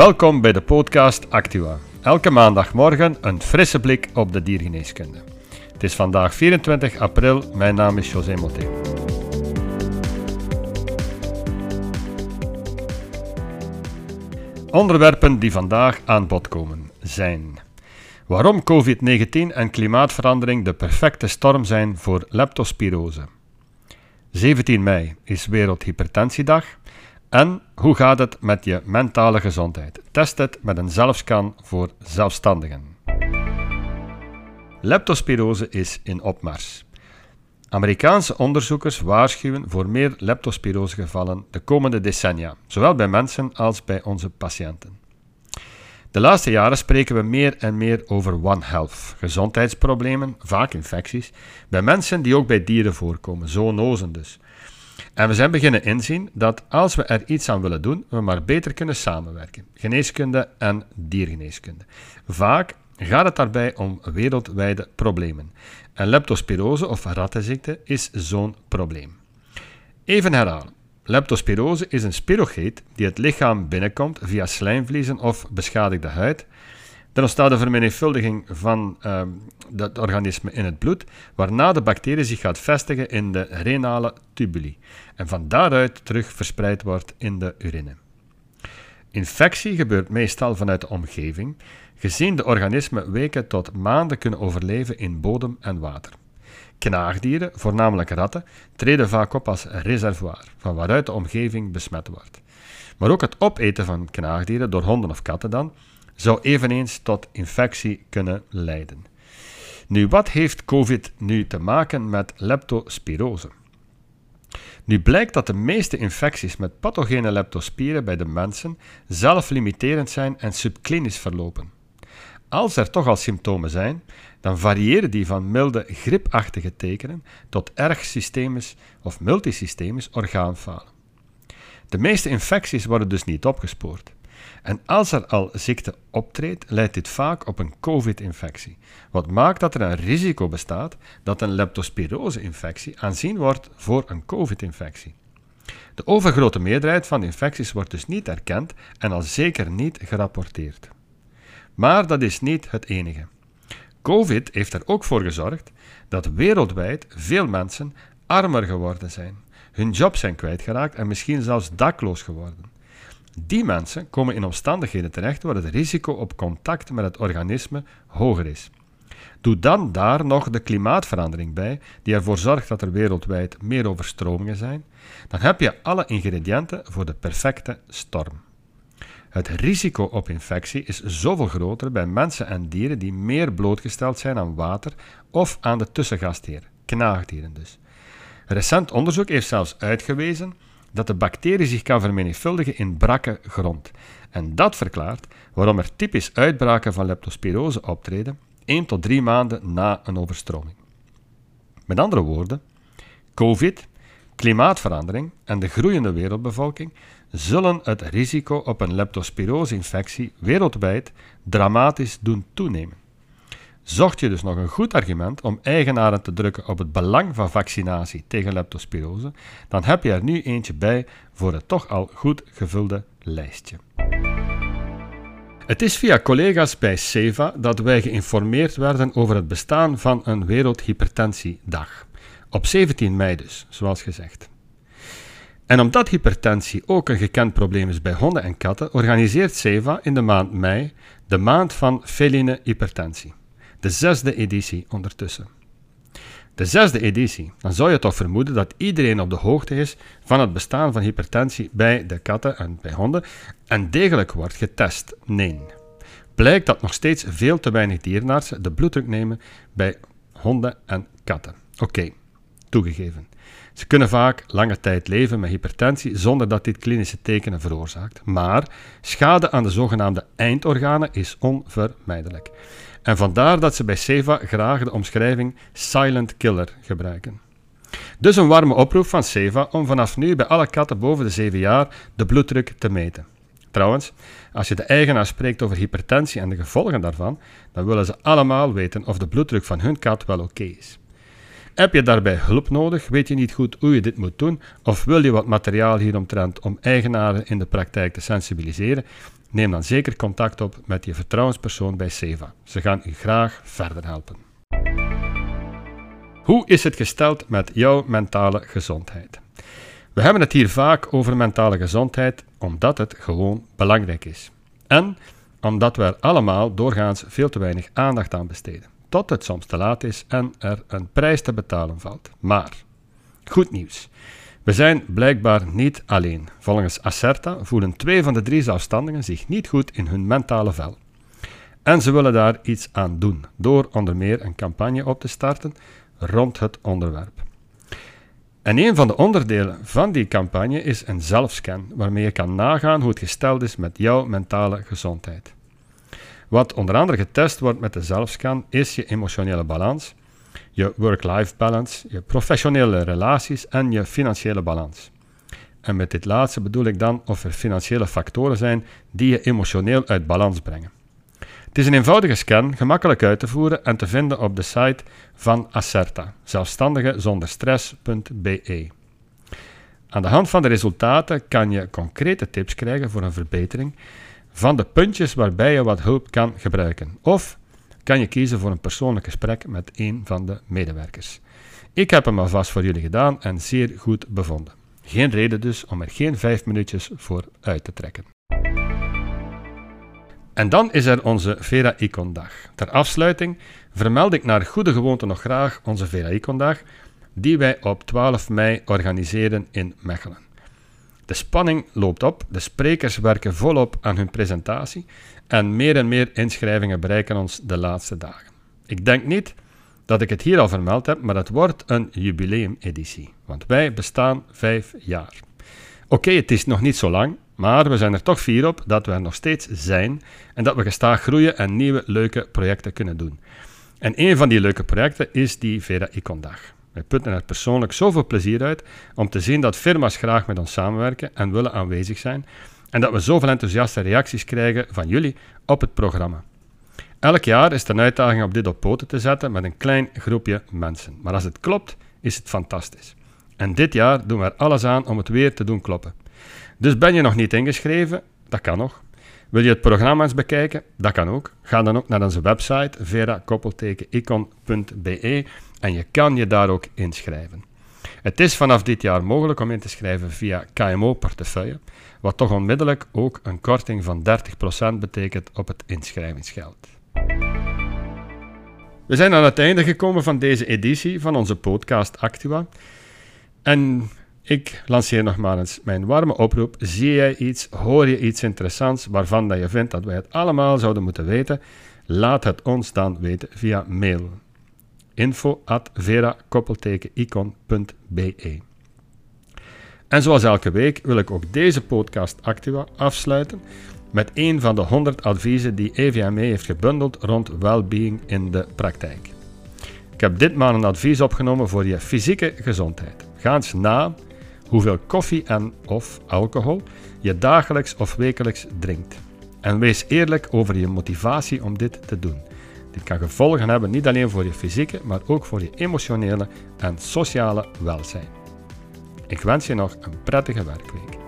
Welkom bij de podcast Actua. Elke maandagmorgen een frisse blik op de diergeneeskunde. Het is vandaag 24 april, mijn naam is José Moté. Onderwerpen die vandaag aan bod komen zijn waarom COVID-19 en klimaatverandering de perfecte storm zijn voor leptospirose. 17 mei is Wereldhypertentiedag en hoe gaat het met je mentale gezondheid? Test het met een zelfscan voor zelfstandigen. Leptospirose is in opmars. Amerikaanse onderzoekers waarschuwen voor meer leptospirosegevallen de komende decennia, zowel bij mensen als bij onze patiënten. De laatste jaren spreken we meer en meer over One Health, gezondheidsproblemen, vaak infecties, bij mensen die ook bij dieren voorkomen, zoonosen dus. En we zijn beginnen inzien dat als we er iets aan willen doen, we maar beter kunnen samenwerken. Geneeskunde en diergeneeskunde. Vaak gaat het daarbij om wereldwijde problemen. En leptospirose of rattenziekte is zo'n probleem. Even herhalen. Leptospirose is een spirocheet die het lichaam binnenkomt via slijmvliezen of beschadigde huid. Er ontstaat een vermenigvuldiging van het organisme in het bloed, waarna de bacterie zich gaat vestigen in de renale tubuli en van daaruit terug verspreid wordt in de urine. Infectie gebeurt meestal vanuit de omgeving, gezien de organismen weken tot maanden kunnen overleven in bodem en water. Knaagdieren, voornamelijk ratten, treden vaak op als reservoir, van waaruit de omgeving besmet wordt. Maar ook het opeten van knaagdieren door honden of katten dan, zou eveneens tot infectie kunnen leiden. Nu, wat heeft COVID nu te maken met leptospirose? Nu blijkt dat de meeste infecties met pathogene leptospieren bij de mensen zelflimiterend zijn en subklinisch verlopen. Als er toch al symptomen zijn, dan variëren die van milde gripachtige tekenen tot erg systemisch of multisystemisch orgaanfalen. De meeste infecties worden dus niet opgespoord. En als er al ziekte optreedt, leidt dit vaak op een COVID-infectie, wat maakt dat er een risico bestaat dat een leptospirose-infectie aanzien wordt voor een COVID-infectie. De overgrote meerderheid van infecties wordt dus niet erkend en al zeker niet gerapporteerd. Maar dat is niet het enige. COVID heeft er ook voor gezorgd dat wereldwijd veel mensen armer geworden zijn, hun job zijn kwijtgeraakt en misschien zelfs dakloos geworden. Die mensen komen in omstandigheden terecht waar het risico op contact met het organisme hoger is. Doe dan daar nog de klimaatverandering bij, die ervoor zorgt dat er wereldwijd meer overstromingen zijn, dan heb je alle ingrediënten voor de perfecte storm. Het risico op infectie is zoveel groter bij mensen en dieren die meer blootgesteld zijn aan water of aan de tussengastheer, knaagdieren dus. Recent onderzoek heeft zelfs uitgewezen dat de bacterie zich kan vermenigvuldigen in brakke grond. En dat verklaart waarom er typisch uitbraken van leptospirose optreden 1 tot 3 maanden na een overstroming. Met andere woorden, COVID, klimaatverandering en de groeiende wereldbevolking zullen het risico op een leptospirose-infectie wereldwijd dramatisch doen toenemen. Zocht je dus nog een goed argument om eigenaren te drukken op het belang van vaccinatie tegen leptospirose, dan heb je er nu eentje bij voor het toch al goed gevulde lijstje. Het is via collega's bij SEVA dat wij geïnformeerd werden over het bestaan van een Wereldhypertentiedag. Op 17 mei dus, zoals gezegd. En omdat hypertensie ook een gekend probleem is bij honden en katten, organiseert SEVA in de maand mei de maand van feline hypertensie de zesde editie ondertussen. De zesde editie. Dan zou je toch vermoeden dat iedereen op de hoogte is van het bestaan van hypertensie bij de katten en bij honden en degelijk wordt getest. Nee. Blijkt dat nog steeds veel te weinig dierenartsen de bloeddruk nemen bij honden en katten. Oké, toegegeven. Ze kunnen vaak lange tijd leven met hypertensie zonder dat dit klinische tekenen veroorzaakt. Maar schade aan de zogenaamde eindorganen is onvermijdelijk. En vandaar dat ze bij Seva graag de omschrijving silent killer gebruiken. Dus een warme oproep van Seva om vanaf nu bij alle katten boven de 7 jaar de bloeddruk te meten. Trouwens, als je de eigenaar spreekt over hypertensie en de gevolgen daarvan, dan willen ze allemaal weten of de bloeddruk van hun kat wel oké is. Heb je daarbij hulp nodig? Weet je niet goed hoe je dit moet doen? Of wil je wat materiaal hieromtrent om eigenaren in de praktijk te sensibiliseren? Neem dan zeker contact op met je vertrouwenspersoon bij Seva. Ze gaan u graag verder helpen. Hoe is het gesteld met jouw mentale gezondheid? We hebben het hier vaak over mentale gezondheid omdat het gewoon belangrijk is. En omdat we er allemaal doorgaans veel te weinig aandacht aan besteden. Tot het soms te laat is en er een prijs te betalen valt. Maar, goed nieuws. We zijn blijkbaar niet alleen. Volgens Acerta voelen twee van de drie zelfstandigen zich niet goed in hun mentale vel. En ze willen daar iets aan doen, door onder meer een campagne op te starten rond het onderwerp. En een van de onderdelen van die campagne is een zelfscan, waarmee je kan nagaan hoe het gesteld is met jouw mentale gezondheid. Wat onder andere getest wordt met de zelfscan is je emotionele balans, je work-life balance, je professionele relaties en je financiële balans. En met dit laatste bedoel ik dan of er financiële factoren zijn die je emotioneel uit balans brengen. Het is een eenvoudige scan, gemakkelijk uit te voeren en te vinden op de site van Acerta, zelfstandigezonderstress.be. Aan de hand van de resultaten kan je concrete tips krijgen voor een verbetering van de puntjes waarbij je wat hulp kan gebruiken. Of kan je kiezen voor een persoonlijk gesprek met een van de medewerkers. Ik heb hem alvast voor jullie gedaan en zeer goed bevonden. Geen reden dus om er geen vijf minuutjes voor uit te trekken. En dan is er onze Vera Icon dag. Ter afsluiting vermeld ik naar goede gewoonte nog graag onze Vera Icon dag, die wij op 12 mei organiseren in Mechelen. De spanning loopt op, de sprekers werken volop aan hun presentatie en meer en meer inschrijvingen bereiken ons de laatste dagen. Ik denk niet dat ik het hier al vermeld heb, maar het wordt een jubileumeditie, want wij bestaan vijf jaar. Oké, het is nog niet zo lang, maar we zijn er toch fier op dat we er nog steeds zijn en dat we gestaag groeien en nieuwe leuke projecten kunnen doen. En een van die leuke projecten is die Vera Icon Dag. Wij putten er persoonlijk zoveel plezier uit om te zien dat firma's graag met ons samenwerken en willen aanwezig zijn en dat we zoveel enthousiaste reacties krijgen van jullie op het programma. Elk jaar is het een uitdaging om dit op poten te zetten met een klein groepje mensen. Maar als het klopt, is het fantastisch. En dit jaar doen we er alles aan om het weer te doen kloppen. Dus ben je nog niet ingeschreven? Dat kan nog. Wil je het programma eens bekijken? Dat kan ook. Ga dan ook naar onze website vera-icon.be en je kan je daar ook inschrijven. Het is vanaf dit jaar mogelijk om in te schrijven via KMO-portefeuille, wat toch onmiddellijk ook een korting van 30% betekent op het inschrijvingsgeld. We zijn aan het einde gekomen van deze editie van onze podcast Actua. En ik lanceer nogmaals mijn warme oproep. Zie jij iets, hoor je iets interessants waarvan dat je vindt dat wij het allemaal zouden moeten weten? Laat het ons dan weten via mail. info at vera-icon.be En zoals elke week wil ik ook deze podcast Activa afsluiten met een van de 100 adviezen die EVME heeft gebundeld rond well-being in de praktijk. Ik heb ditmaal een advies opgenomen voor je fysieke gezondheid. Ga eens na hoeveel koffie en of alcohol je dagelijks of wekelijks drinkt. En wees eerlijk over je motivatie om dit te doen. Dit kan gevolgen hebben niet alleen voor je fysieke, maar ook voor je emotionele en sociale welzijn. Ik wens je nog een prettige werkweek.